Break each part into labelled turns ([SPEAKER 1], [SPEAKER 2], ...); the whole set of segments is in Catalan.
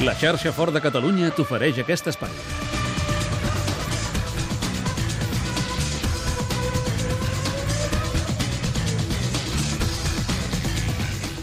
[SPEAKER 1] La xarxa Fort de Catalunya t'ofereix aquest espai.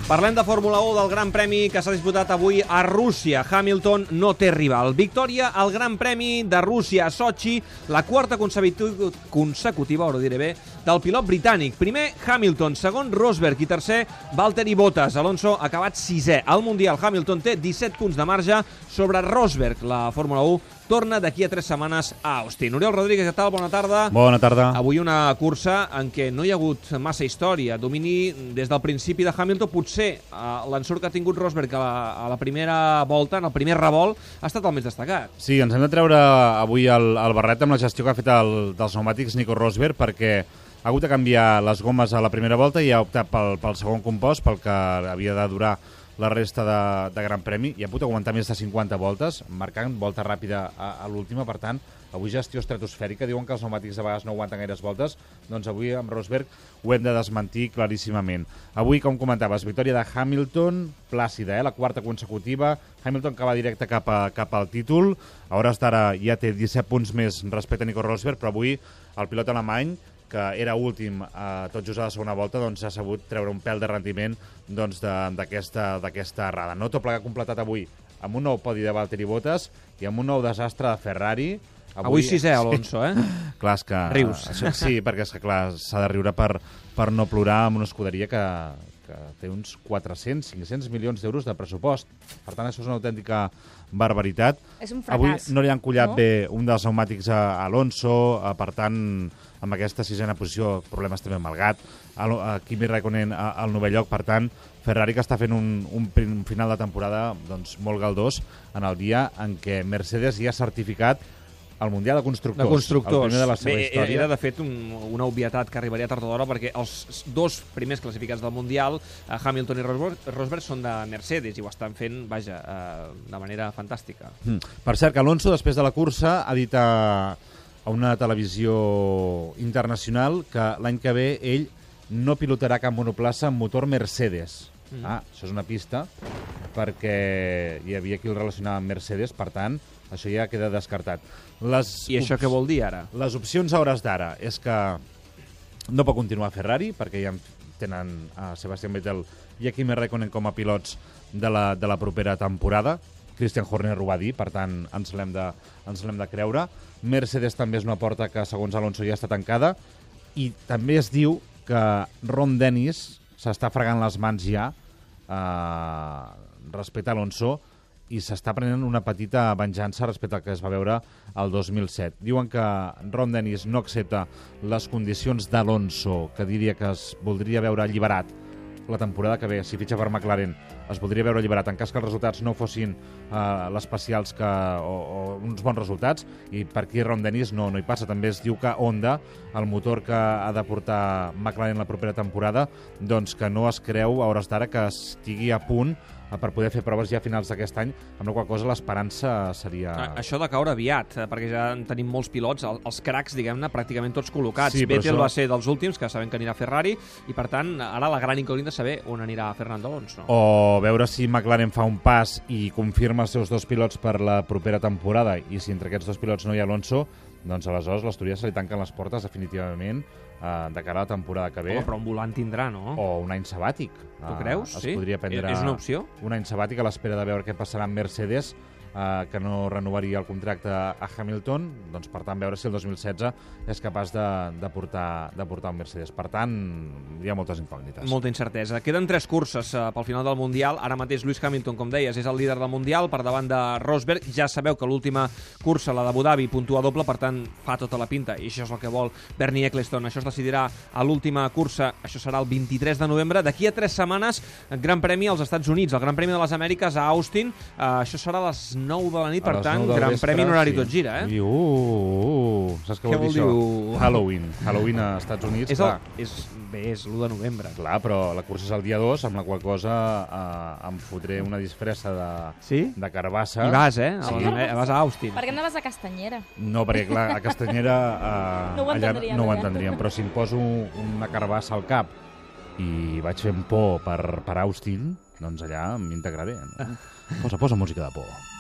[SPEAKER 2] Parlem de Fórmula 1 del Gran Premi que s'ha disputat avui a Rússia. Hamilton no té rival. Victòria al Gran Premi de Rússia a Sochi, la quarta consecutiva, ara ho diré bé, del pilot britànic. Primer Hamilton, segon Rosberg i tercer Valtteri Bottas. Alonso ha acabat sisè. Al Mundial Hamilton té 17 punts de marge sobre Rosberg. La Fórmula 1 torna d'aquí a tres setmanes a Austin. Oriol Rodríguez, què tal? Bona tarda.
[SPEAKER 3] Bona tarda.
[SPEAKER 2] Avui una cursa en què no hi ha hagut massa història. Domini des del principi de Hamilton. Potser eh, l'ensurt que ha tingut Rosberg a la, a la primera volta, en el primer revolt, ha estat el més destacat.
[SPEAKER 3] Sí, ens hem de treure avui el, el barret amb la gestió que ha fet el, dels pneumàtics Nico Rosberg perquè ha hagut de canviar les gomes a la primera volta i ha optat pel, pel segon compost, pel que havia de durar la resta de, de Gran Premi i ha pogut aguantar més de 50 voltes, marcant volta ràpida a, a l'última, per tant, avui gestió estratosfèrica, diuen que els pneumàtics a vegades no aguanten gaires voltes, doncs avui amb Rosberg ho hem de desmentir claríssimament. Avui, com comentaves, victòria de Hamilton, plàcida, eh? la quarta consecutiva, Hamilton que va directe cap, a, cap al títol, a hores d'ara ja té 17 punts més respecte a Nico Rosberg, però avui el pilot alemany que era últim eh, tot just a la segona volta, doncs ha sabut treure un pèl de rendiment doncs, d'aquesta doncs, errada. No tot plegat completat avui amb un nou podi de Valtteri Bottas i amb un nou desastre de Ferrari.
[SPEAKER 2] Avui, avui sisè, Alonso, eh?
[SPEAKER 3] clar, és que...
[SPEAKER 2] Rius.
[SPEAKER 3] Això, sí, perquè és que, clar, s'ha de riure per, per no plorar amb una escuderia que, que té uns 400, 500 milions d'euros de pressupost. Per tant, això és una autèntica barbaritat.
[SPEAKER 4] És un fracàs.
[SPEAKER 3] Avui no li han collat
[SPEAKER 4] no?
[SPEAKER 3] bé un dels pneumàtics a Alonso, eh, per tant, amb aquesta sisena posició, problemes també amb el gat, a, a Kimi Raikkonen al novell lloc, per tant, Ferrari que està fent un, un, un final de temporada doncs, molt galdós en el dia en què Mercedes ja ha certificat el Mundial de Constructors.
[SPEAKER 2] De Constructors.
[SPEAKER 3] El primer de la seva
[SPEAKER 2] Bé,
[SPEAKER 3] història.
[SPEAKER 2] Era, de fet, un, una obvietat que arribaria tard o d'hora perquè els dos primers classificats del Mundial, eh, Hamilton i Rosberg, Rosberg, són de Mercedes i ho estan fent, vaja, eh, de manera fantàstica.
[SPEAKER 3] Mm. Per cert, que Alonso, després de la cursa, ha dit a, a una televisió internacional que l'any que ve ell no pilotarà cap monoplaça amb motor Mercedes. Mm. Ah, això és una pista, perquè hi havia qui el relacionava amb Mercedes, per tant, això ja queda descartat. Les
[SPEAKER 2] I això què vol dir ara?
[SPEAKER 3] Les opcions a hores d'ara és que no pot continuar Ferrari, perquè ja tenen a Sebastian Vettel i a Kimi Räikkönen com a pilots de la, de la propera temporada. Christian Horner ho va dir, per tant, ens l'hem de, ens de creure. Mercedes també és una porta que, segons Alonso, ja està tancada. I també es diu que Ron Dennis s'està fregant les mans ja eh, respecte a Alonso i s'està prenent una petita venjança respecte al que es va veure el 2007. Diuen que Ron Dennis no accepta les condicions d'Alonso, que diria que es voldria veure alliberat la temporada que ve, si fitxa per McLaren, es voldria veure alliberat en cas que els resultats no fossin eh, l'especials que, o, o uns bons resultats, i per aquí Ron Dennis no, no hi passa. També es diu que Honda, el motor que ha de portar McLaren la propera temporada, doncs que no es creu a hores d'ara que estigui a punt per poder fer proves ja a finals d'aquest any, amb la qual cosa l'esperança seria...
[SPEAKER 2] A, això de caure aviat, eh, perquè ja en tenim molts pilots, el, els cracs, diguem-ne, pràcticament tots col·locats.
[SPEAKER 3] Sí,
[SPEAKER 2] Vettel
[SPEAKER 3] això...
[SPEAKER 2] va ser dels últims, que sabem que anirà a Ferrari, i per tant, ara la gran incògnita és saber on anirà Fernando Alonso.
[SPEAKER 3] O veure si McLaren fa un pas i confirma els seus dos pilots per la propera temporada, i si entre aquests dos pilots no hi ha Alonso, doncs aleshores l'Astúries se li tanquen les portes definitivament eh, de cara a la temporada que ve.
[SPEAKER 2] Home, però un volant tindrà, no?
[SPEAKER 3] O un any sabàtic.
[SPEAKER 2] Tu creus?
[SPEAKER 3] Es
[SPEAKER 2] sí?
[SPEAKER 3] podria prendre
[SPEAKER 2] És una opció?
[SPEAKER 3] un any sabàtic a l'espera de veure què passarà amb Mercedes, eh, que no renovaria el contracte a Hamilton, doncs per tant veure si el 2016 és capaç de, de, portar, de portar un Mercedes. Per tant, hi ha moltes incògnites.
[SPEAKER 2] Molta incertesa. Queden tres curses uh, pel final del Mundial. Ara mateix Lewis Hamilton, com deies, és el líder del Mundial per davant de Rosberg. Ja sabeu que l'última cursa, la d'Abu Dhabi, puntua doble, per tant fa tota la pinta, i això és el que vol Bernie Eccleston. Això es decidirà a l'última cursa, això serà el 23 de novembre. D'aquí a tres setmanes, Gran Premi als Estats Units, el Gran Premi de les Amèriques a Austin. Uh, això serà a les 9 de la nit,
[SPEAKER 3] A
[SPEAKER 2] per tant, Gran
[SPEAKER 3] vespre,
[SPEAKER 2] Premi en horari
[SPEAKER 3] sí.
[SPEAKER 2] tot gira, eh?
[SPEAKER 3] I, uh, uh, uh, saps què,
[SPEAKER 2] Què
[SPEAKER 3] vol dir això?
[SPEAKER 2] dir, uh?
[SPEAKER 3] Halloween. Halloween a Estats Units,
[SPEAKER 2] És,
[SPEAKER 3] clar.
[SPEAKER 2] el, és, bé, és l'1 de novembre.
[SPEAKER 3] Clar, però la cursa és el dia 2, amb la qual cosa eh, em fotré una disfressa de,
[SPEAKER 2] Sí?
[SPEAKER 3] de carbassa.
[SPEAKER 2] I vas, eh?
[SPEAKER 3] Sí.
[SPEAKER 2] Sí. Vas a Austin.
[SPEAKER 4] Per què no vas a Castanyera?
[SPEAKER 3] No, perquè clar, a Castanyera eh,
[SPEAKER 4] No ho
[SPEAKER 3] allà no ho entendríem, però si em poso una carbassa al cap i vaig fent por per, per Austin, doncs allà m'integraré. No? Posa, posa música de por.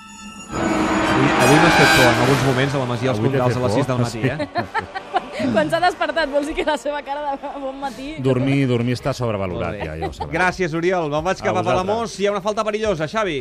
[SPEAKER 2] Avui, avui m'has fet por en alguns moments a la Masia
[SPEAKER 3] t'he
[SPEAKER 2] Condals a les 6 del
[SPEAKER 3] por,
[SPEAKER 2] matí,
[SPEAKER 3] sí.
[SPEAKER 2] eh?
[SPEAKER 4] Quan s'ha despertat, vols dir que la seva cara de bon matí...
[SPEAKER 3] Dormir, dormir està sobrevalorat, ja, ja ho sabeu.
[SPEAKER 2] Gràcies, Oriol. Me'n vaig
[SPEAKER 3] A
[SPEAKER 2] cap a
[SPEAKER 3] vosaltres.
[SPEAKER 2] Palamós. Hi ha una falta perillosa, Xavi.